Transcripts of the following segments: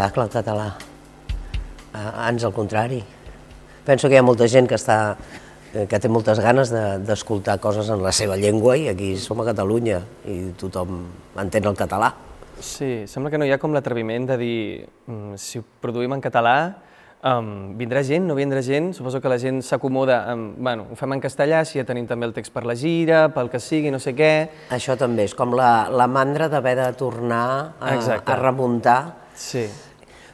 obstacle el català. Ans al contrari. Penso que hi ha molta gent que, està, eh, que té moltes ganes de- d'escoltar coses en la seva llengua i aquí som a Catalunya i tothom entén el català. Sí, sembla que no hi ha com l'atreviment de dir mm, si ho produïm en català, um, vindrà gent, no vindrà gent, suposo que la gent s'acomoda, amb, bueno, ho fem en castellà, si ja tenim també el text per la gira, pel que sigui, no sé què... Això també és com la, la mandra d'haver de tornar a, Exacte. a remuntar. Sí,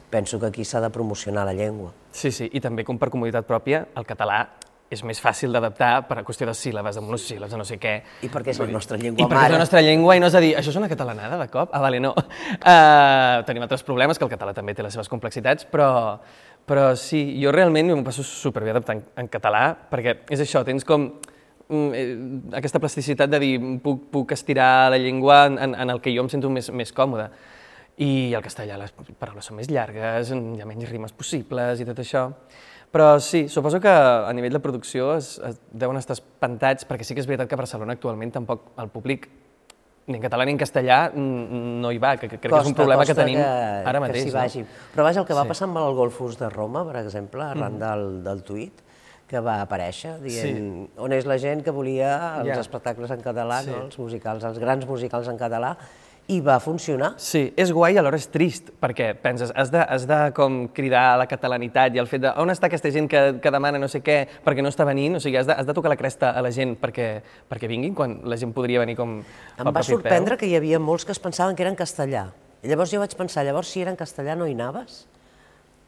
Penso que aquí s'ha de promocionar la llengua. sí, sí, i també com per comoditat pròpia, el català és més fàcil d'adaptar per a qüestió de síl·labes, de monosíl·labs, de no sé què. I perquè és la nostra I llengua perquè és mare. la nostra llengua i no és a dir, això és una catalanada de cop? Ah, vale, no. Uh, tenim altres problemes, que el català també té les seves complexitats, però, però sí, jo realment m'ho passo superbé adaptant en català, perquè és això, tens com mm, eh, aquesta plasticitat de dir puc, puc estirar la llengua en, en, en el que jo em sento més, més còmode. I el castellà les paraules són més llargues, hi ha menys rimes possibles i tot això. Però sí, suposo que a nivell de producció es, es deuen estar espantats, perquè sí que és veritat que a Barcelona actualment tampoc el públic ni en català ni en castellà mm, no hi va, que, que crec que és un problema que tenim ara mateix. Que s'hi no? vagi. Però vaja, el que va Sí. passar amb el Golfus de Roma, per exemple, arran del, del tuit, que va aparèixer, dient on és la gent que volia els Ja. espectacles en català, Sí. no? els musicals, els grans musicals en català, i va funcionar. Sí, és guai i alhora és trist, perquè penses, has de, has de com cridar a la catalanitat i el fet de on està aquesta gent que, que demana no sé què perquè no està venint, o sigui, has de, has de tocar la cresta a la gent perquè, perquè vinguin, quan la gent podria venir com Em va sorprendre peu. que hi havia molts que es pensaven que era en castellà. Llavors jo vaig pensar, llavors si era en castellà no hi anaves?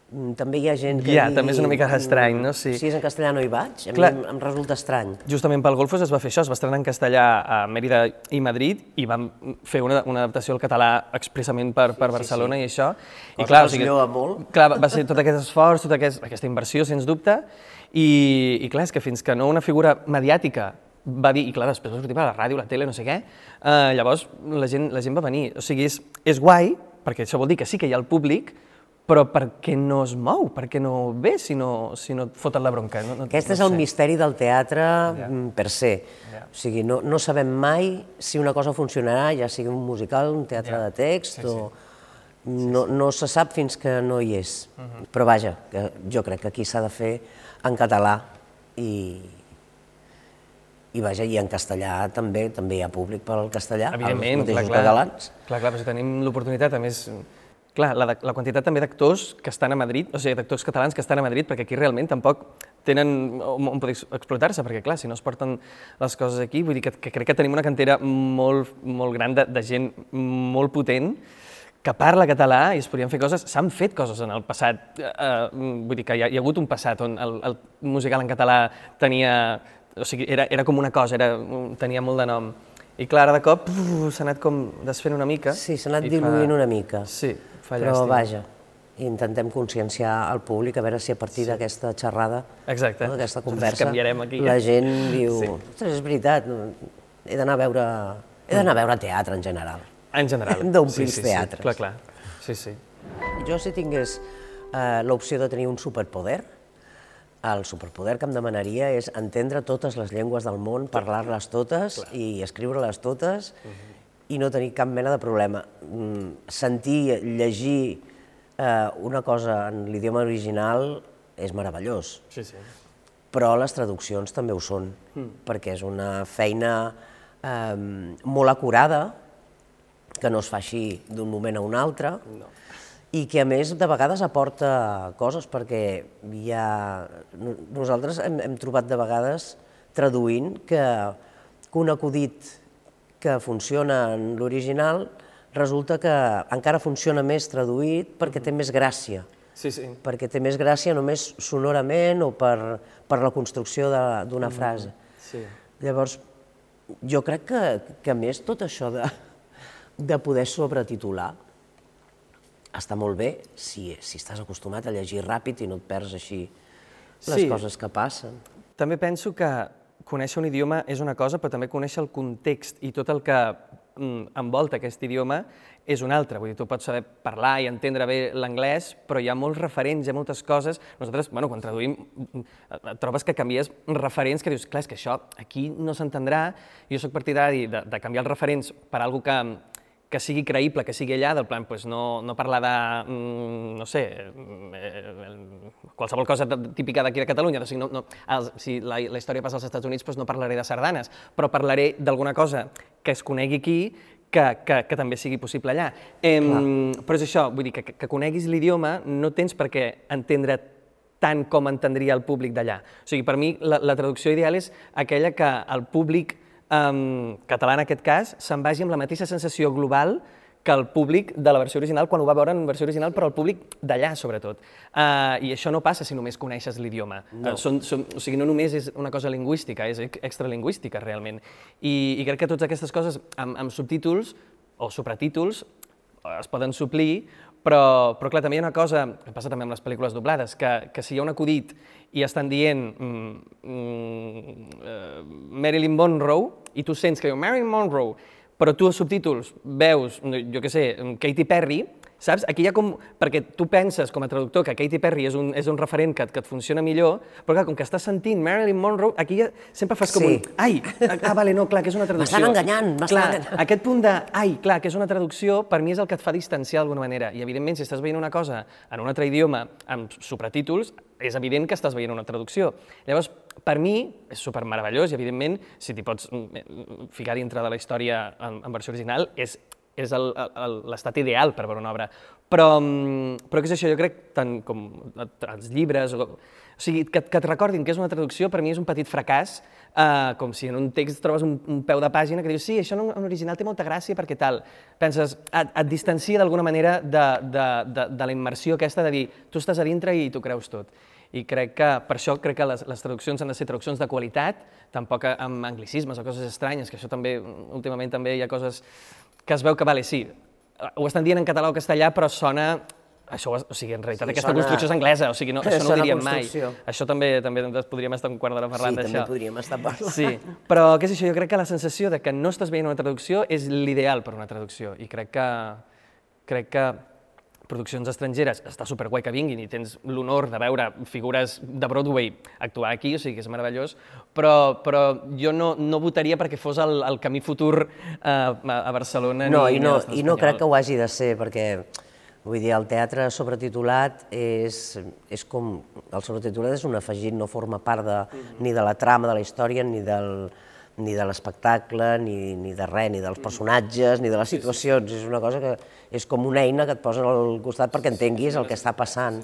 Mm, També hi ha gent que Ja, digui, també és una mica estrany, no? Sí. Si és en castellà no hi vaig? A Clar. mi em, em resulta estrany. Justament pel Golfos es va fer això, es va estrenar en castellà a Mèrida i Madrid i vam fer una, una adaptació al català expressament per, per Barcelona i això. I Cosa que es lloa molt. Clar, va ser tot aquest esforç, tota aquest, aquesta inversió, sens dubte, i, i clar, és que fins que no una figura mediàtica va dir, i clar, després va sortir per la ràdio, la tele, no sé què, eh, llavors la gent, la gent va venir. O sigui, és, és guai, perquè això vol dir que sí que hi ha el públic, però per què no es mou? Per què no ve si no, si no et foten la bronca? No, no, Aquest no és el sé. misteri del teatre mm, per se. Ja. O sigui, no, no sabem mai si una cosa funcionarà, ja sigui un musical, un teatre Ja. de text, Sí, sí. o... No, no se sap fins que no hi és. Mhm. Però vaja, que jo crec que aquí s'ha de fer en català i, i vaja, i en castellà també, també hi ha públic pel castellà, els clar, mateixos clar. catalans. Clar, clar, però si tenim l'oportunitat, a més, clar, la, de- la quantitat també d'actors que estan a Madrid, o sigui, d'actors catalans que estan a Madrid, perquè aquí realment tampoc tenen on, on poder explotar-se, perquè clar, si no es porten les coses aquí, vull dir que, que crec que tenim una cantera molt, molt gran de, de gent molt potent que parla català i es podrien fer coses, s'han fet coses en el passat, eh, eh, vull dir que hi ha, hi ha hagut un passat on el, el musical en català tenia, o sigui, era, era com una cosa, era, tenia molt de nom. I clar, ara de cop s'ha anat com desfent una mica. Sí, s'ha anat diluint una mica. Sí, Però vaja, intentem conscienciar al públic a veure si a partir d'aquesta xerrada, no, d'aquesta conversa, aquí, la gent diu, Sí. ostres, és veritat, he d'anar a veure, he d'anar a veure teatre en general. En general. Hem d'omplir sí, sí, els teatres. Sí, clar, clar. Sí, sí. Jo si tingués eh, l'opció de tenir un superpoder, el superpoder que em demanaria és entendre totes les llengües del món, parlar-les totes i escriure-les totes i no tenir cap mena de problema. Mm, Sentir, llegir eh, una cosa en l'idioma original és meravellós, Sí, sí. però les traduccions també ho són, perquè és una feina eh, molt acurada, que no es fa així d'un moment a un altre, No. i que a més de vegades aporta coses, perquè hi ha... no- nosaltres hem, hem trobat de vegades traduint que, que un acudit que funciona en l'original resulta que encara funciona més traduït perquè té més gràcia Sí, sí. perquè té més gràcia només sonorament o per, per la construcció de- d'una frase. Sí. Llavors, jo crec que, que a més tot això de, de poder sobretitular està molt bé si, si estàs acostumat a llegir ràpid i no et perds així les Sí. coses que passen. També penso que conèixer un idioma és una cosa, però també conèixer el context i tot el que mm, envolta aquest idioma és un altre. Vull dir, tu pots saber parlar i entendre bé l'anglès, però hi ha molts referents, hi ha moltes coses. Nosaltres, bueno, quan traduïm, mm, trobes que canvies referents que dius, clar, és que això aquí no s'entendrà. Jo sóc partidari de, de canviar els referents per algo que, que sigui creïble, que sigui allà, del plan, pues, no, no parlar de, mm, no sé, eh, qualsevol cosa típica d'aquí de Catalunya, o sigui, no, no, els, si la, la història passa als Estats Units, pues no parlaré de sardanes, però parlaré d'alguna cosa que es conegui aquí, que, que, que també sigui possible allà. Eh, però és això, vull dir, que, que coneguis l'idioma no tens per què entendre tant com entendria el públic d'allà. O sigui, per mi la, la traducció ideal és aquella que el públic um, català en aquest cas, se'n vagi amb la mateixa sensació global que el públic de la versió original quan ho va veure en versió original, però el públic d'allà, sobretot. Uh, I això no passa si només coneixes l'idioma. No. Uh, són, són, o sigui, no només és una cosa lingüística, és extralingüística, realment. I, i crec que totes aquestes coses amb, amb subtítols o sobretítols es poden suplir, però, però clar, també hi ha una cosa, que passa també amb les pel·lícules doblades, que, que si hi ha un acudit i estan dient mm, mm, uh, Marilyn Monroe i tu sents que diu Marilyn Monroe, però tu als subtítols veus, jo què sé, Katy Perry, Saps? Aquí hi ha com... Perquè tu penses, com a traductor, que Katy Perry és un, és un referent que, que et funciona millor, però clar, com que estàs sentint Marilyn Monroe, aquí ja sempre fas com sí. un... Ai, ah, vale, no, clar, que és una traducció. M'estan enganyant, m'estan enganyant. Aquest punt de, ai, clar, que és una traducció, per mi és el que et fa distanciar d'alguna manera. I, evidentment, si estàs veient una cosa en un altre idioma amb subtítols, és evident que estás veient una traducció. Llavors, per mi, és super meravellós i, evidentment, si t'hi pots mm, mm, ficar dintre de la història en, en versió original, és és l'estat ideal per veure una obra. Però, mm, però què és això? Jo crec, tant com els llibres, o, o sigui, que, que et recordin que és una traducció, per mi és un petit fracàs, eh, com si en un text trobes un, un peu de pàgina que dius sí, això en original té molta gràcia perquè tal. Penses, et, et distancia d'alguna manera de, de, de, de la immersió aquesta de dir tu estàs a dintre i tu creus tot. I crec que, per això crec que les, les traduccions han de ser traduccions de qualitat, tampoc amb anglicismes o coses estranyes, que això també, últimament també hi ha coses que es veu que, vale, sí, ho estan dient en català o castellà, però sona això, o sigui, en realitat sí, aquesta sona... construcció és anglesa, o sigui, no, això no ho diríem mai. Això també també podríem estar un quart d'hora parlant d'això. Sí, també podríem estar parlant. Sí, però què és això? Jo crec que la sensació de que no estàs veient una traducció és l'ideal per una traducció i crec que, crec que produccions estrangeres, està superguai que vinguin i tens l'honor de veure figures de Broadway actuar aquí, o sigui que és meravellós, però, però jo no, no votaria perquè fos el, el camí futur eh, a Barcelona no, ni, i no, i no crec que ho hagi de ser, perquè vull dir, el teatre sobretitulat és, és com... El sobretitulat és un afegit, no forma part de, mm -hmm. ni de la trama de la història, ni del, ni de l'espectacle, ni, ni de res, ni dels personatges, ni de les situacions. És una cosa que és com una eina que et posen al costat perquè entenguis el que està passant.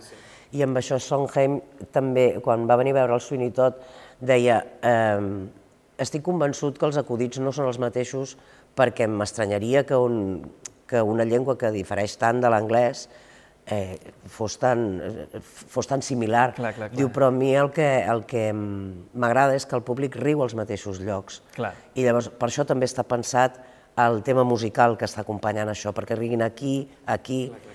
I amb això Sondheim també, quan va venir a veure el Sweeney Todd, deia eh, estic convençut que els acudits no són els mateixos perquè m'estranyaria que, un, que una llengua que difereix tant de l'anglès eh, fos, tan, fos tan similar. Clar, clar, clar. Diu, però a mi el que, el que m'agrada és que el públic riu als mateixos llocs. Clar. I llavors, per això també està pensat el tema musical que està acompanyant això, perquè riguin aquí, aquí, clar, clar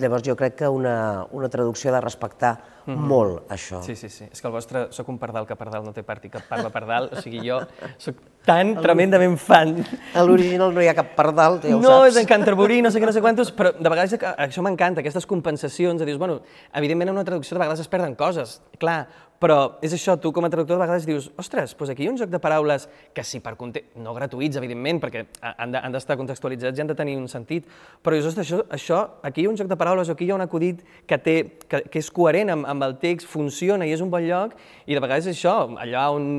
Llavors jo crec que una, una traducció ha de respectar mm -hmm. molt això. Sí, sí, sí. És que el vostre, sóc un pardal que pardal no té part i que parla pardal, o sigui, jo sóc tan tremendament fan. A l'original no hi ha cap pardal, ja ho no, saps. No, és en Canterbury, no sé què, no sé quantos, però de vegades això m'encanta, aquestes compensacions, de dius, bueno, evidentment en una traducció de vegades es perden coses, clar, però és això, tu com a traductor de vegades dius, ostres, doncs aquí hi ha un joc de paraules que sí, per context, no gratuïts, evidentment, perquè han d'estar de, contextualitzats i han de tenir un sentit, però dius, ostres, això, això, aquí hi ha un joc de paraules o aquí hi ha un acudit que, té, que, que és coherent amb, amb el text, funciona i és un bon lloc, i de vegades això, allà on,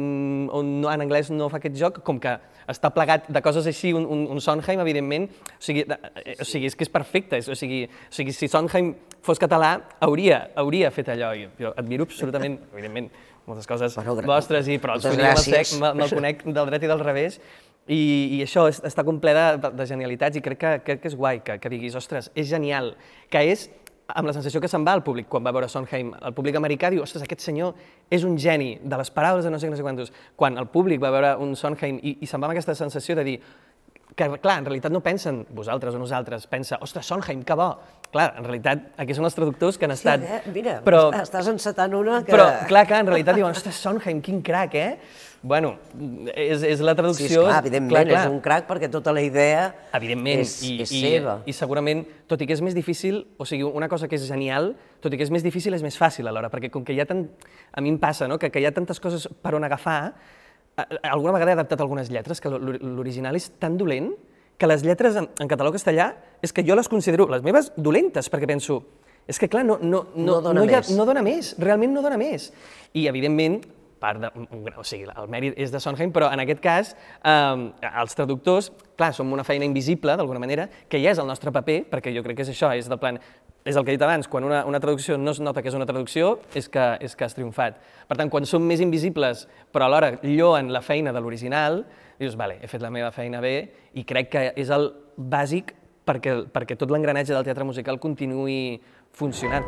on en anglès no fa aquest joc, com que està plegat de coses així, un, un, un Sondheim, evidentment, o sigui, de, o sigui, és que és perfecte, és, o, sigui, o sigui, si Sondheim fos català, hauria, hauria fet allò. Jo, jo admiro absolutament, evidentment, moltes coses bueno, vostres, i, però el me'l conec del dret i del revés, i, i això és, està ple de, de genialitats i crec que, crec que és guai que, que diguis, ostres, és genial, que és amb la sensació que se'n va al públic quan va veure Sondheim. El públic americà diu, ostres, aquest senyor és un geni de les paraules de no sé, no sé quantos. Quan el públic va veure un Sondheim i, i se'n va amb aquesta sensació de dir, que, clar, en realitat no pensen vosaltres o nosaltres, pensa, ostres, Sondheim, que bo. Clar, en realitat, aquí són els traductors que han estat... Sí, eh? mira, però, estàs encetant una que... Però, clar, clar, en realitat diuen, ostres, Sondheim, quin crac, eh? Bueno, és, és la traducció... Sí, esclar, evidentment, clar, clar. és un crac perquè tota la idea evidentment, és, i, és seva. I, I segurament, tot i que és més difícil, o sigui, una cosa que és genial, tot i que és més difícil, és més fàcil alhora, perquè com que hi ha tant... A mi em passa, no?, que, que hi ha tantes coses per on agafar, alguna vegada he adaptat algunes lletres que l'original és tan dolent que les lletres en, en català o castellà és que jo les considero les meves dolentes, perquè penso, és que clar, no, no, no, No dona no, hi ha, més. no dona més, realment no dona més. I evidentment, part de, o sigui, el mèrit és de Sondheim, però en aquest cas eh, els traductors, clar, som una feina invisible, d'alguna manera, que ja és el nostre paper, perquè jo crec que és això, és del plan, és el que he dit abans, quan una, una traducció no es nota que és una traducció, és que, és que has triomfat. Per tant, quan som més invisibles, però alhora lloen la feina de l'original, dius, vale, he fet la meva feina bé i crec que és el bàsic perquè, perquè tot l'engranatge del teatre musical continuï funcionant.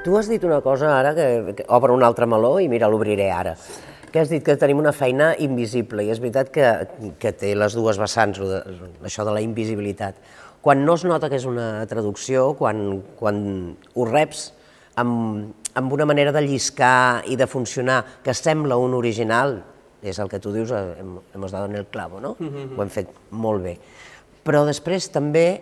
Tu has dit una cosa ara que, que obre un altre meló i mira, l'obriré ara. Que has dit que tenim una feina invisible i és veritat que, que té les dues vessants, això de la invisibilitat. Quan no es nota que és una traducció, quan, quan ho reps amb, amb una manera de lliscar i de funcionar que sembla un original, és el que tu dius, hem, hemos dado en el clavo, no? Ho hem fet molt bé. Però després també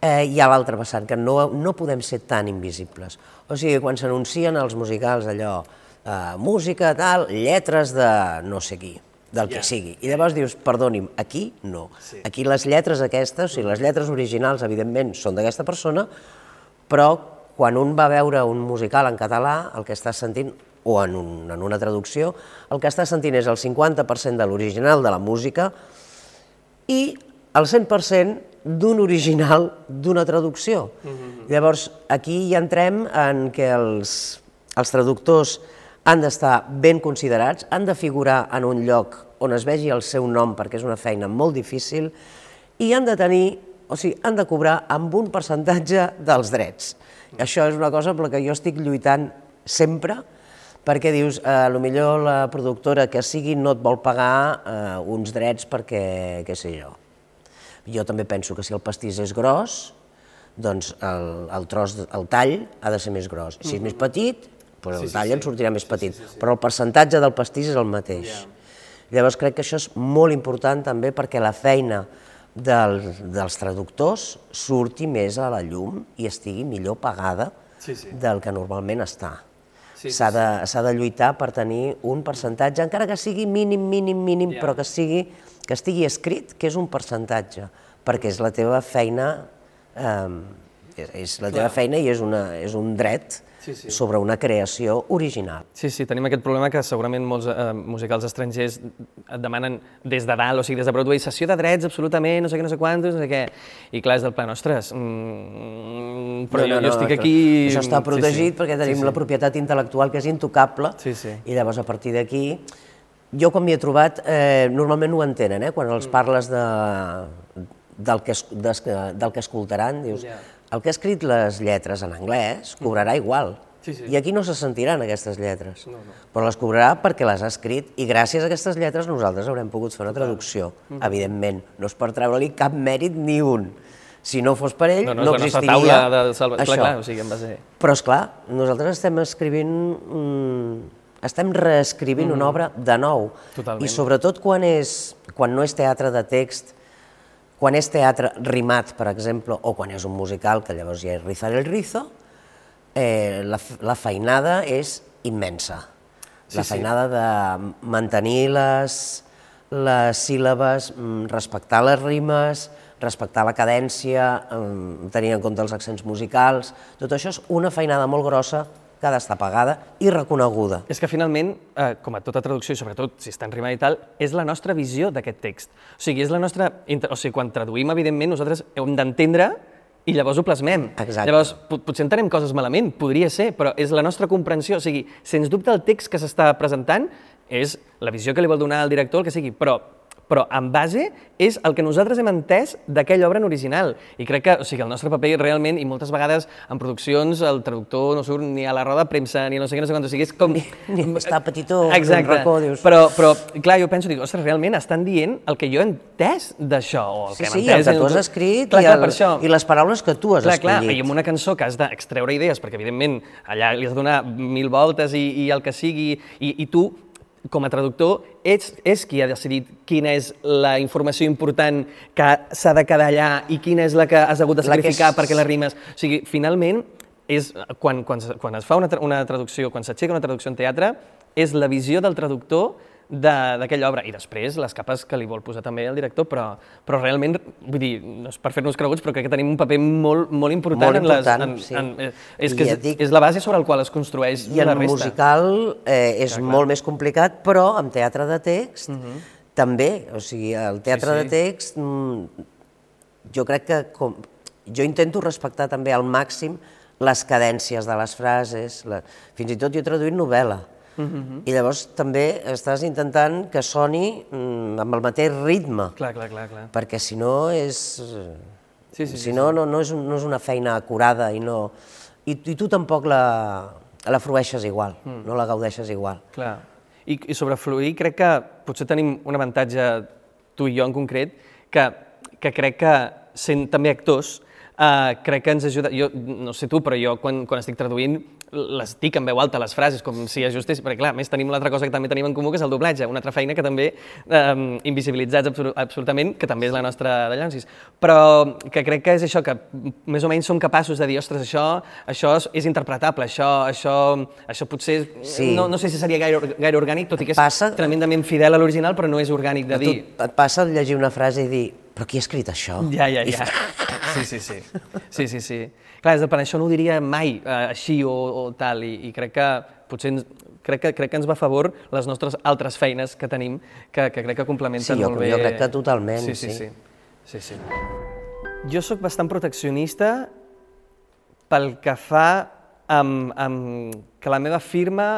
eh, hi ha l'altre vessant, que no, no podem ser tan invisibles. O sigui, quan s'anuncien els musicals allò, eh, música, tal, lletres de no sé qui, del que sigui. I llavors dius, perdoni'm, aquí no. Sí. Aquí les lletres aquestes, o sigui, les lletres originals, evidentment, són d'aquesta persona, però quan un va veure un musical en català, el que està sentint, o en, un, en una traducció, el que està sentint és el 50% de l'original de la música i el 100% d'un original d'una traducció. Mm -hmm. Llavors, aquí ja entrem en que els, els traductors han d'estar ben considerats, han de figurar en un lloc on es vegi el seu nom, perquè és una feina molt difícil, i han de tenir, o sigui, han de cobrar amb un percentatge dels drets. I això és una cosa per la que jo estic lluitant sempre, perquè dius, eh, lo millor la productora que sigui no et vol pagar eh, uns drets perquè, què sé jo. Jo també penso que si el pastís és gros, doncs el, el tros, el tall ha de ser més gros. Si és més petit, doncs el tall en sortirà més petit, però el percentatge del pastís és el mateix. Llavors crec que això és molt important també perquè la feina del, dels traductors surti més a la llum i estigui millor pagada Sí, sí. del que normalment està. Sí, sí, S'ha de, s'ha de lluitar per tenir un percentatge, encara que sigui mínim, mínim, mínim, Ja. però que, sigui, que estigui escrit que és un percentatge, perquè és la teva feina, eh, és, és la teva feina i és, una, és un dret Sí, sí. sobre una creació original. Sí, sí, tenim aquest problema que segurament molts eh, musicals estrangers et demanen des de dalt, o sigui, des de Broadway, sessió de drets, absolutament, no sé què, no sé quantos, no sé què. I clar, és del plan, ostres, mm, però jo, jo estic aquí... Això està protegit sí, sí. perquè tenim sí, sí. la propietat intel·lectual que és intocable Sí, sí. i llavors a partir d'aquí jo quan m'hi he trobat, eh, normalment ho entenen, eh? quan els Mm. parles de, del, que, es- des, que- del que escoltaran, dius, Ja. El que ha escrit les lletres en anglès cobrarà igual. Sí, sí. I aquí no se sentiran aquestes lletres, no, no. però les cobrarà perquè les ha escrit i gràcies a aquestes lletres nosaltres haurem pogut fer una traducció, Mm-hmm. evidentment. No és per treure-li cap mèrit ni un. Si no fos per ell, No, no, no existiria taula de salva... Això. clar, o sigui, en base... Però, és clar, nosaltres estem escrivint, mm, estem reescrivint una obra de nou. Totalment. I sobretot quan, és, quan no és teatre de text, quan és teatre rimat, per exemple, o quan és un musical, que llavors ja és rizar el rizo, eh, la, la feinada és immensa. La sí. feinada de mantenir les, les síl·labes, mm, respectar les rimes, respectar la cadència, mm, tenir en compte els accents musicals, tot això és una feinada molt grossa que ha d'estar pagada i reconeguda. És que finalment, eh, com a tota traducció, i sobretot si està en rima i tal, és la nostra visió d'aquest text. O sigui, és la nostra... O sigui, quan traduïm, evidentment, nosaltres hem d'entendre i llavors ho plasmem. Exacte. Llavors, pot- potser entenem coses malament, podria ser, però és la nostra comprensió. O sigui, sens dubte el text que s'està presentant és la visió que li vol donar al director, el que sigui, però però en base és el que nosaltres hem entès d'aquella obra en original. I crec que o sigui, el nostre paper realment, i moltes vegades en produccions, el traductor no surt ni a la roda de premsa, ni no sé què, no sé quant, o sigui, és com... Ni, ni està petitó Exacte. racó, dius... Però, però, clar, jo penso, dic, ostres, realment estan dient el que jo he entès d'això, o el Sí, que sí, hem el entès... que tu has escrit clar, i, clar, el, per això. i les paraules que tu has Clar, clar, escollit. i amb una cançó que has d'extreure idees, perquè evidentment allà li has de donar mil voltes i, i el que sigui, i, i tu, com a traductor, ets, és qui ha decidit quina és la informació important que s'ha de quedar allà i quina és la que has hagut de La sacrificar és- perquè la rimes... O sigui, finalment, és, quan, quan, quan es fa una, tra- una traducció, quan s'aixeca una traducció en teatre, és la visió del traductor d'aquella obra. I després les capes que li vol posar també el director, però, però realment, vull dir, no és per fer-nos creguts, però crec que tenim un paper molt, molt important, Molt en les... important, En, sí. en, eh, és I que ja és, dic- és la base sobre el qual es construeix I en la resta. musical eh, és Clar, clar. molt més complicat, però en teatre de text també. O sigui, el teatre Sí, sí. de text, mm, jo crec que com, jo intento respectar també al màxim les cadències de les frases, la, fins i tot jo he traduït novel·la. I llavors també estàs intentant que soni mm, amb el mateix ritme, Clar, clar, clar, clar. perquè si no és... Sí, sí, si no, no, no, és, un- no és una feina acurada i no... I, i tu tampoc la, la frueixes igual, Mm. no la gaudeixes igual. Clar. I, I sobre fluir crec que potser tenim un avantatge, tu i jo en concret, que, que crec que sent també actors, eh, crec que ens ajuda... Jo no sé tu, però jo quan, quan estic traduint les dic en veu alta, les frases, com si ajustés, perquè clar, més tenim l'altra cosa que també tenim en comú, que és el doblatge, una altra feina que també, eh, invisibilitzats absolu absolutament, que també és la nostra de Llancis. Però que crec que és això, que més o menys som capaços de dir, ostres, això, això és- interpretable, això, això, això potser... Sí. No, no sé si seria gaire, gaire orgànic, tot i que és Passa- tremendament fidel a l'original, però no és orgànic de dir. tu et passa el llegir una frase i dir però qui ha escrit això? Ja, ja, ja. Sí, sí, sí. Sí, sí, sí. Clar, és de per això no ho diria mai eh, així o, o tal, i, i crec que potser ens, crec que, crec que ens va a favor les nostres altres feines que tenim, que, que crec que complementen Sí, jo- molt bé. jo crec que totalment, sí. Sí, sí. sí. sí, sí. Jo sóc bastant proteccionista pel que fa amb, amb que la meva firma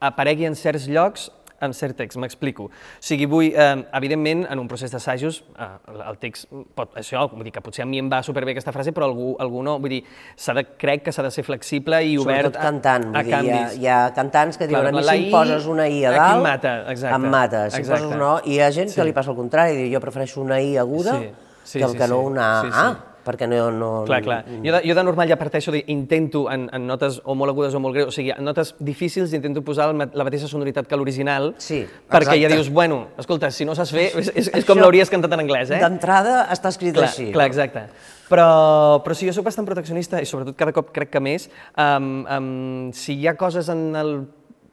aparegui en certs llocs amb cert text, m'explico. O sigui, vull, eh, evidentment, en un procés d'assajos, eh, el text pot, això, vull dir que potser a mi em va superbé aquesta frase, però algú, algú no, vull dir, s'ha de, crec que s'ha de ser flexible i obert Sobretot cantant, a, vull a dir, hi ha, canvis. hi ha cantants que diuen Clar, a mi si em poses una I a dalt, mata, exacte, em mata, si exacte. poses una O, i hi ha gent Sí. que li passa el contrari, diu, jo prefereixo una I aguda Sí, sí, que, el sí, que no sí. una Sí, sí. Perquè no... no Clar, clar. Jo de, jo de normal ja parteixo d'intento en, en notes o molt agudes o molt greus, o sigui, en notes difícils intento posar la mateixa sonoritat que l'original, Sí, perquè ja exacte. dius, bueno, escolta, si no saps fer, és, és, és com l'hauries cantat en anglès, eh? D'entrada està escrit Clar, així. clar, exacte. Però, però sí, jo sóc bastant proteccionista i sobretot cada cop crec que més, um, um, si hi ha coses en el,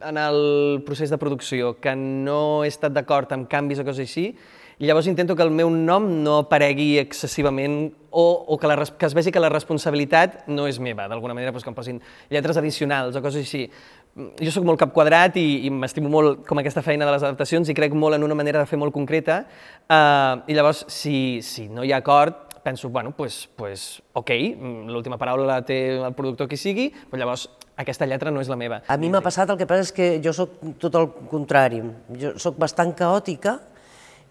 en el procés de producció que no he estat d'acord amb canvis o coses així, llavors intento que el meu nom no aparegui excessivament o, o que, la, que es vegi que la responsabilitat no és meva, d'alguna manera, doncs que em posin lletres addicionals o coses així. Jo sóc molt cap quadrat i, i m'estimo molt com aquesta feina de les adaptacions i crec molt en una manera de fer molt concreta uh, i llavors, si, si no hi ha acord, penso, bueno, pues, pues, ok, mm, l'última paraula la té el productor qui sigui, però llavors aquesta lletra no és la meva. A mi m'ha passat, el que passa és que jo sóc tot el contrari. Jo sóc bastant caòtica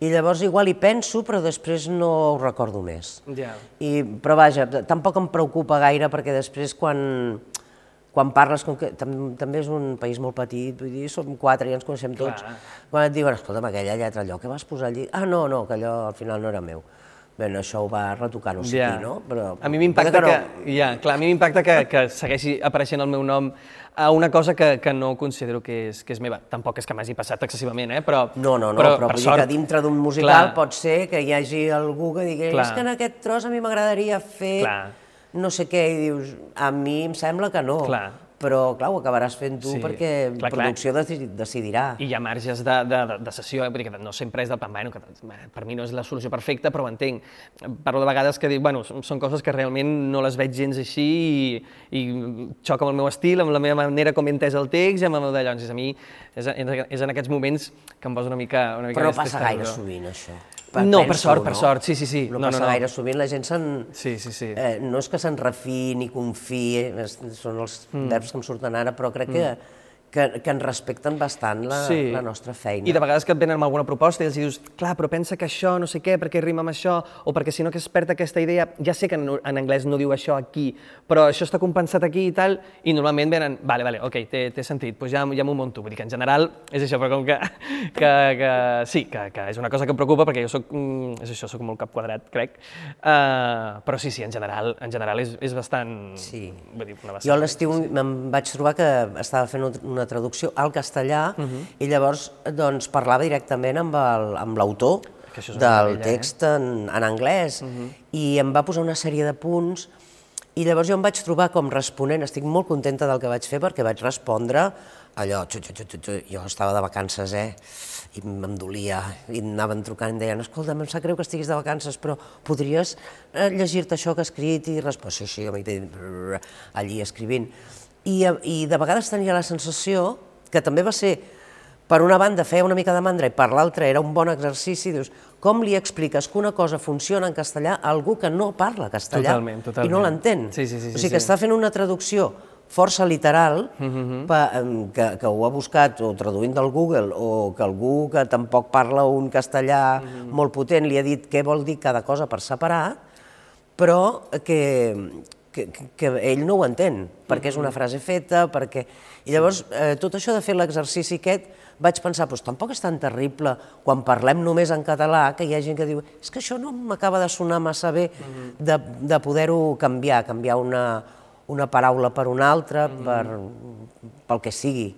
i llavors igual hi penso, però després no ho recordo més. Ja. I, però vaja, tampoc em preocupa gaire perquè després quan, quan parles, com que tam, també és un país molt petit, vull dir, som quatre i ens coneixem tots, Clar. quan et diuen, escolta'm, aquella lletra, allò que vas posar allí, ah, no, no, que allò al final no era meu. Bé, no, això ho va retocar no sé qui, no? Però, a mi m'impacta no. que, ja, clar, a mi m'impacta que, que segueixi apareixent el meu nom a una cosa que, que no considero que és, que és meva. Tampoc és que m'hagi passat excessivament, eh? però... No, no, no, però, però, per vull sort, dir que dintre d'un musical Clar. pot ser que hi hagi algú que digui Clar. és que en aquest tros a mi m'agradaria fer Clar. no sé què, i dius, a mi em sembla que no. Clar. Però, clar, ho acabaràs fent tu Sí, perquè clar, clar. producció deci- decidirà. I hi ha marges de, de, de, de sessió, eh? Vull dir que no sempre és del plan, bueno, que per mi no és la solució perfecta, però ho entenc. Parlo de vegades que dic, bueno, són coses que realment no les veig gens així i, i xoca amb el meu estil, amb la meva manera com he entès el text i amb el meu d'allò. És a mi, és, és en aquests moments que em poso una mica, una mica Però no passa gaire sovint, això. No, per sort, per sort, sí, sí, sí. No, No, no, passa no. gaire sovint, la gent se'n... Sí, sí, sí. Eh, no és que se'n refiï ni confiï, són els mm. verbs que em surten ara, però crec que, que, que ens respecten bastant la, Sí. la nostra feina. I de vegades que et venen amb alguna proposta i els dius, clar, però pensa que això no sé què, perquè rima amb això, o perquè si no que es perd aquesta idea, ja sé que en, en anglès no diu això aquí, però això està compensat aquí i tal, i normalment venen, vale, vale, ok, té, té sentit, doncs ja, ja m'ho monto. Vull dir que en general és això, però com que, que, que sí, que, que és una cosa que em preocupa perquè jo soc, mm, és això, soc molt cap quadrat, crec, uh, però sí, sí, en general, en general és, és bastant... Sí. Vull dir, una Jo a bastant... l'estiu me'n vaig trobar que estava fent una traducció al castellà Mhm. i llavors doncs, parlava directament amb el- amb l'autor del eh? text en, en anglès i em va posar una sèrie de punts I llavors jo em vaig trobar com responent, estic molt contenta del que vaig fer perquè vaig respondre allò, xu, xu, xu, xu, jo estava de vacances, eh, i em dolia, i anaven trucant i deien, escolta, em sap greu que estiguis de vacances, però podries eh, llegir-te això que has escrit i respondre, sí, sí, allí escrivint. I, I de vegades tenia la sensació, que també va ser per una banda feia una mica de mandra i per l'altra era un bon exercici, dius, com li expliques que una cosa funciona en castellà a algú que no parla castellà totalment, totalment. i no l'entén? Sí, sí, sí, o sigui que sí. està fent una traducció força literal, uh Mhm. -huh. pa, em, que, que ho ha buscat o traduint del Google o que algú que tampoc parla un castellà uh Mhm. -huh. molt potent li ha dit què vol dir cada cosa per separar, però que, que, que ell no ho entén, perquè és una frase feta, perquè... I llavors, eh, tot això de fer l'exercici aquest, vaig pensar, doncs tampoc és tan terrible quan parlem només en català, que hi ha gent que diu és que això no m'acaba de sonar massa bé, de, de poder-ho canviar, canviar una, una paraula per una altra, per, pel que sigui,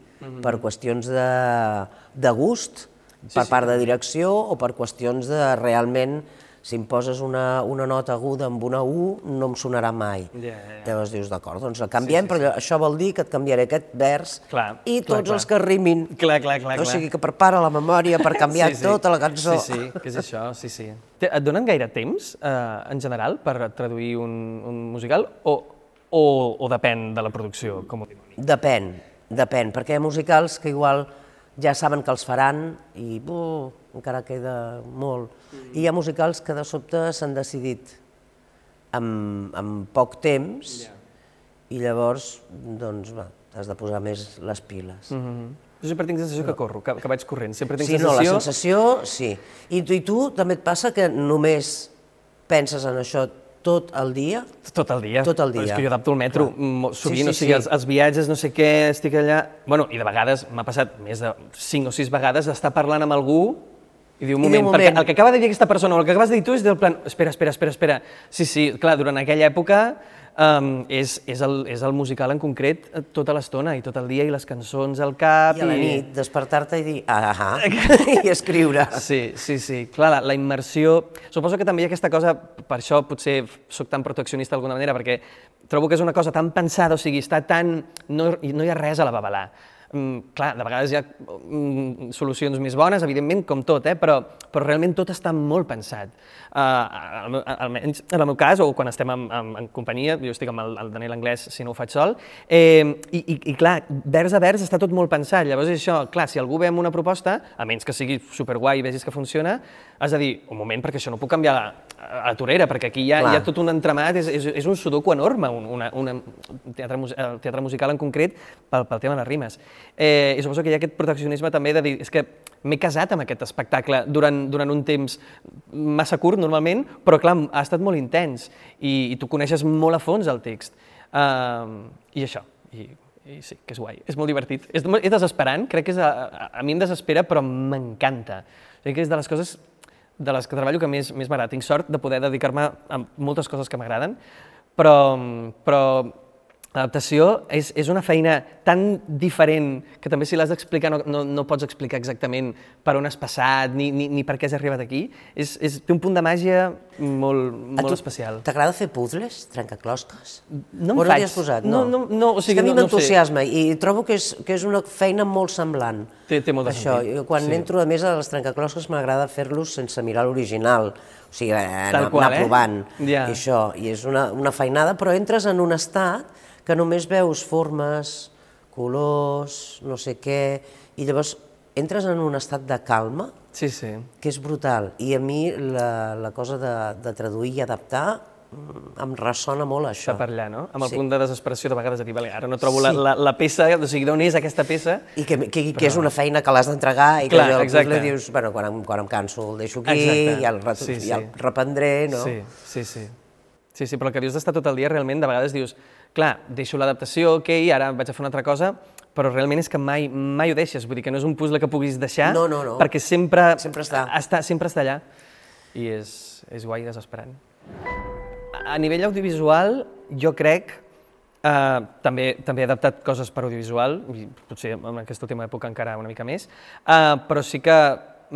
per qüestions de, de gust, per part de direcció o per qüestions de realment si em poses una, una nota aguda amb una U, no em sonarà mai. Ja, ja. Llavors dius, d'acord, doncs la canviem, sí, sí, però això vol dir que et canviaré aquest vers Clar, i tots clar. els que rimin. Clar, clar, clar, O sigui que prepara la memòria per canviar Sí, sí. tota la cançó. Sí, sí, que és això, sí, sí. Et donen gaire temps, eh, en general, per traduir un, un musical o, o, o depèn de la producció? Com ho? Depèn, depèn, perquè hi ha musicals que igual ja saben que els faran i uh, encara queda molt. I hi ha musicals que de sobte s'han decidit amb, amb poc temps i llavors, doncs, va, has de posar més les piles. Mm -hmm. Jo sempre tinc la sensació que corro, que, que vaig corrent. Sempre tinc Sí, no, la sensació... sensació, sí. I tu, I tu també et passa que només penses en això tot el dia? Tot el dia. Tot el Però és dia. que jo adapto el metro Clar. mo- Sí, sovint, sí, o sigui, sí. els, els viatges, no sé què, estic allà... Bueno, i de vegades m'ha passat més de 5 o 6 vegades d'estar parlant amb algú i diu, un I moment, un perquè moment. el que acaba de dir aquesta persona o el que acabes de dir tu és del plan, espera, espera, espera, espera. Sí, sí, clar, durant aquella època um, és, és, el, és el musical en concret eh, tota l'estona i tot el dia i les cançons al cap I a la nit despertar-te i dir, ah, ah, i escriure. Sí, sí, sí. Clar, la, la immersió... Suposo que també hi ha aquesta cosa, per això potser sóc tan proteccionista d'alguna manera, perquè trobo que és una cosa tan pensada, o sigui, està tan... No, i no hi ha res a la babalà. Mm, clar, de vegades hi ha mm, solucions més bones, evidentment, com tot, eh? però, però realment tot està molt pensat. Uh, almenys en el meu cas, o quan estem en, en, en companyia, jo estic amb el, el Daniel Anglès si no ho faig sol, eh, i, i, i clar, vers a vers està tot molt pensat. Llavors això, clar, si algú ve amb una proposta, a menys que sigui superguai i vegis que funciona, has de dir, un moment, perquè això no puc canviar a, a la torera, perquè aquí hi ha, Clar. hi ha tot un entramat, és, és, és un sudoku enorme, un, una, una, un teatre, mus- el teatre musical en concret, pel, pel tema de les rimes. Eh, I suposo que hi ha aquest proteccionisme també de dir, és que m'he casat amb aquest espectacle durant, durant un temps massa curt, normalment, però clar, ha estat molt intens i, i tu coneixes molt a fons el text. Uh, I això, i, i sí, que és guai, és molt divertit. És, és desesperant, crec que és a, a, mi em desespera, però m'encanta. Crec que és de les coses de les que treballo que més, més m'agrada. Tinc sort de poder dedicar-me a moltes coses que m'agraden, però, però l'adaptació és, és una feina tan diferent que també si l'has d'explicar no, no, no pots explicar exactament per on has passat ni, ni, ni per què has arribat aquí. És, és, té un punt de màgia molt, molt especial. T'agrada fer puzzles, trencaclosques? No o no faig. has posat? No, no, no, o sigui, és que a mi no- no m'entusiasma i trobo que és, que és una feina molt semblant. Té- té molt de Això, sentit, jo quan sí. entro, a més, a les trencaclosques m'agrada fer-los sense mirar l'original. O sigui, eh, Tal anar, qual, anar eh? provant. Ja. I això, i és una, una feinada, però entres en un estat que només veus formes, colors, no sé què, i llavors entres en un estat de calma Sí, sí. que és brutal. I a mi la, la cosa de, de traduir i adaptar mm, em ressona molt això. Està per allà, no? Amb el Sí. punt de desesperació de vegades de dir, vale, ara no trobo la, Sí. la, la peça, o sigui, d'on és aquesta peça? I que, que, que és una feina que l'has d'entregar i que Clar, allò, exacte. puzzle dius, bueno, quan em, quan em canso el deixo aquí, Exacte. ja el, ret- Sí, sí. ja el reprendré, no? Sí, sí, sí. Sí, sí, però el que dius d'estar tot el dia, realment, de vegades dius, clar, deixo l'adaptació, ok, ara vaig a fer una altra cosa, però realment és que mai, mai ho deixes, vull dir que no és un puzzle que puguis deixar, No, no, no. perquè sempre, Sempre està. està. Sempre està allà, i és, és guai i desesperant. A nivell audiovisual, jo crec, eh, també, també he adaptat coses per audiovisual, i potser en aquesta última època encara una mica més, eh, però sí que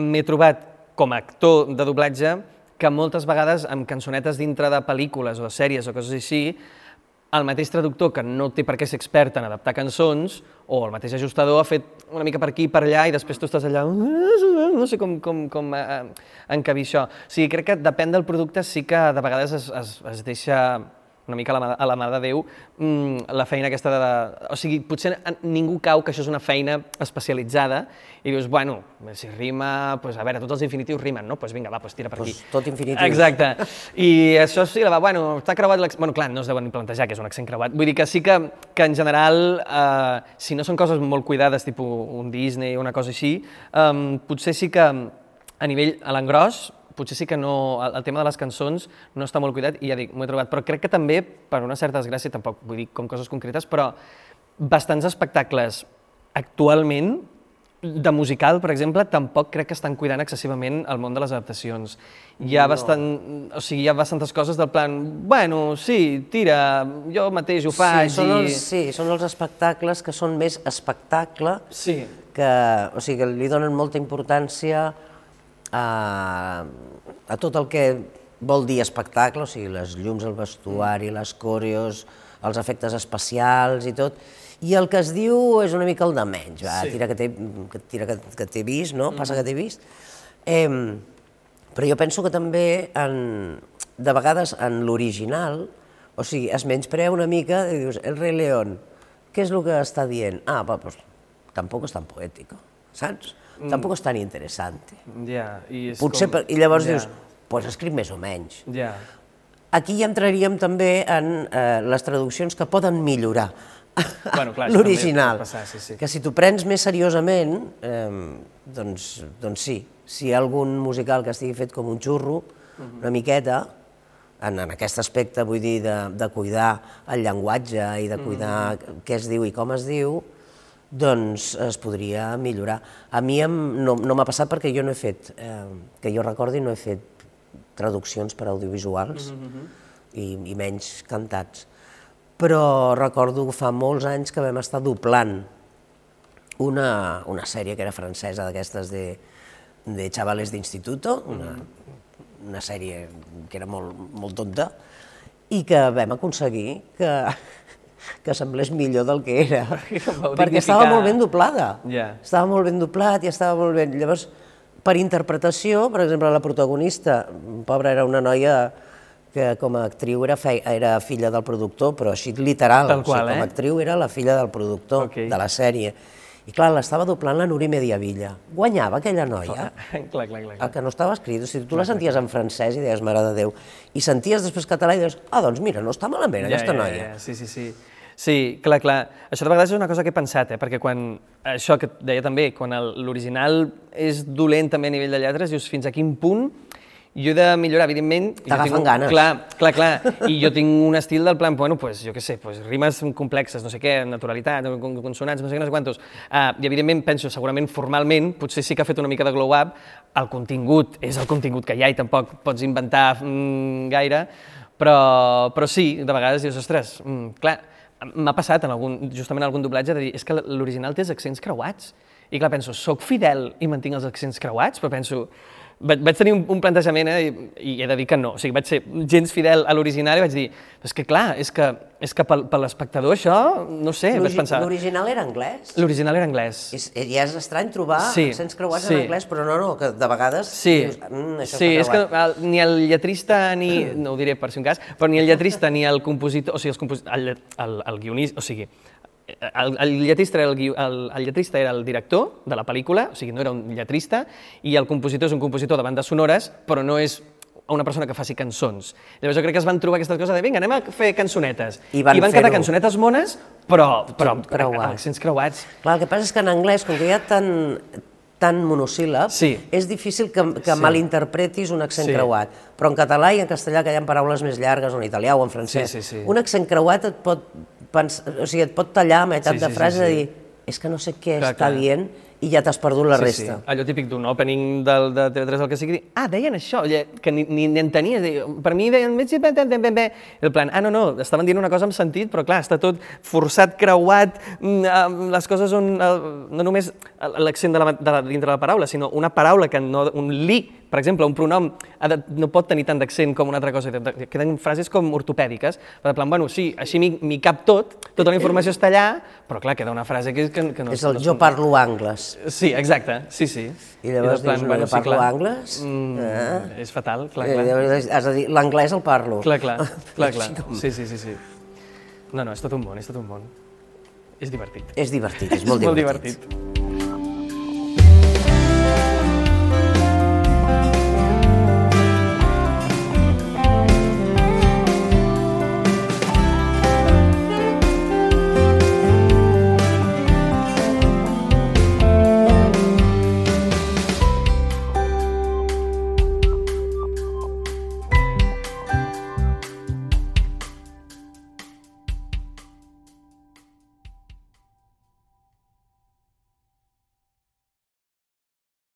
m'he trobat com a actor de doblatge que moltes vegades amb cançonetes dintre de pel·lícules o de sèries o coses així el mateix traductor que no té per què ser expert en adaptar cançons, o el mateix ajustador ha fet una mica per aquí i per allà i després tu estàs allà, no sé com, com, com eh, encabir això. O sigui, crec que depèn del producte, sí que de vegades es, es, es deixa una mica a la, mà, a la mà de Déu, mmm, la feina aquesta de, de... O sigui, potser ningú cau que això és una feina especialitzada i dius, bueno, si rima, pues, a veure, tots els infinitius rimen, no? Doncs pues vinga, va, pues tira per pues aquí. tot infinitiu. Exacte. I això sí, va, bueno, està creuat l'accent... Bueno, clar, no es deuen plantejar que és un accent creuat. Vull dir que sí que, que en general, eh, si no són coses molt cuidades, tipus un Disney o una cosa així, eh, potser sí que a nivell, a l'engròs, potser sí que no, el, el tema de les cançons no està molt cuidat i ja dic, m'ho he trobat, però crec que també, per una certa desgràcia, tampoc vull dir com coses concretes, però bastants espectacles actualment de musical, per exemple, tampoc crec que estan cuidant excessivament el món de les adaptacions. Hi ha, no. bastant, o sigui, hi ha bastantes coses del plan, bueno, sí, tira, jo mateix ho faig sí, són i... els, sí, són els espectacles que són més espectacle, sí. que, o sigui, que li donen molta importància a, a tot el que vol dir espectacle, o sigui, les llums, el vestuari, les coreos, els efectes especials i tot, i el que es diu és una mica el de menys, va, Sí. tira que t'he que, tira que, que t'he vist, no? passa que t'he vist. Eh, però jo penso que també, en, de vegades, en l'original, o sigui, es menysprea una mica i dius, el rei León, què és el que està dient? Ah, va, pues, tampoc és tan poètico, saps? Tampoc és tan interessante. Ja, i és Potser, com... i llavors ja, dius, pues escric més o menys. Ja, Aquí ja entraríem també en eh, les traduccions que poden millorar Bueno, l'original. sí, sí. Que si t'ho prens més seriosament, eh, doncs, doncs sí. Si hi ha algun musical que estigui fet com un xurro, Mhm. una miqueta, en, en aquest aspecte, vull dir, de, de cuidar el llenguatge i de cuidar Mhm. què es diu i com es diu, doncs es podria millorar. A mi em, no, no m'ha passat perquè jo no he fet, eh, que jo recordi, no he fet traduccions per audiovisuals i, i menys cantats. Però recordo fa molts anys que vam estar doblant una, una sèrie que era francesa d'aquestes de, de xavales d'instituto, una, una sèrie que era molt, molt tonta, i que vam aconseguir que, que semblés millor del que era, perquè estava molt ben doblada. Ja. Estava molt ben doblat i estava molt ben... Llavors, per interpretació, per exemple, la protagonista, pobra, era una noia que com a actriu era, fe... era filla del productor, però així literal, Tal o sigui, qual, com eh? a actriu era la filla del productor Ok. de la sèrie. I clar, l'estava doblant la Núria Mediavilla. Guanyava aquella noia, clar, clar, clar. clar. el que no estava escrit. O sigui, tu la senties en francès i deies, mare de Déu, i senties després català i deies, ah, doncs mira, no està malament aquesta ja, noia. Ja, ja, sí, sí, sí. Sí, clar, clar. Això de vegades és una cosa que he pensat, eh? perquè quan, això que deia també, quan el- l'original és dolent també a nivell de lletres, dius fins a quin punt jo he de millorar, evidentment... T'agafen tinc ganes. Clar, clar, clar. I jo tinc un estil del plan, bueno, pues, jo què sé, pues, rimes complexes, no sé què, naturalitat, con- consonants, no sé què, no sé quantos. Uh, I evidentment penso, segurament formalment, potser sí que ha fet una mica de glow-up, el contingut és el contingut que hi ha i tampoc pots inventar mm, gaire, però, però sí, de vegades dius, ostres, mm, clar, m'ha passat en algun, justament en algun doblatge de dir, és que l'original té els accents creuats. I clar, penso, sóc fidel i mantinc els accents creuats, però penso, vaig, vaig tenir un, un plantejament eh, i, i he de dir que no. O sigui, vaig ser gens fidel a l'original i vaig dir, és que clar, és que, és que pel, per l'espectador això, no sé, vaig pensar... L'original era anglès. L'original era anglès. És, ja és estrany trobar Sí, accents creuats sí. en anglès, però no, no, que de vegades Sí, dius, mm, això sí és que el, ni el lletrista ni... No ho diré per si un cas, però ni el lletrista ni el compositor... O sigui, els el, el, el guionista... O sigui, el, el, lletrista era el, gui- el, el lletrista era el director de la pel·lícula, o sigui, no era un lletrista, i el compositor és un compositor de bandes sonores, però no és una persona que faci cançons. Llavors jo crec que es van trobar aquesta cosa de vinga, anem a fer cançonetes. I van I van quedar cançonetes mones, però, però Tot creuat. amb accents creuats. Clar, el que passa és que en anglès, com que hi ha tan, tan monosíl·lab, Sí. és difícil que, que Sí. malinterpretis un accent Sí. creuat. Però en català i en castellà, que hi ha paraules més llargues, o en italià o en francès, Sí, sí, sí. un accent creuat et pot, pens... o sigui, et pot tallar a meitat Sí, de sí, sí, frase sí. i dir és que no sé què Clar, està clar. dient i ja t'has perdut la sí, resta. Sí. Allò típic d'un opening del, de TV3 el que sigui, ah, deien això, que ni, ni, ni entenia, per mi deien, el plan, ah, no, no, estaven dient una cosa amb sentit, però clar, està tot forçat, creuat, mm, les coses on, no només l'accent de la, de la, dintre de la paraula, sinó una paraula que no, un li, per exemple, un pronom de, no pot tenir tant d'accent com una altra cosa, queden frases com ortopèdiques, per plan, bueno, sí, així m'hi cap tot, tota la informació està allà, però clar, queda una frase que, que, que no... És el no jo parlo angles. Sí, exacte, sí, sí. I llavors I plan, dius, bueno, jo parlo sí, angles? Mm, eh? És fatal, clar, clar. Has de dir, l'anglès el parlo. Clar, clar, clar, clar. Sí, sí, sí, sí. No, no, és tot un món, és tot un món. És divertit. És divertit, és molt divertit. molt divertit.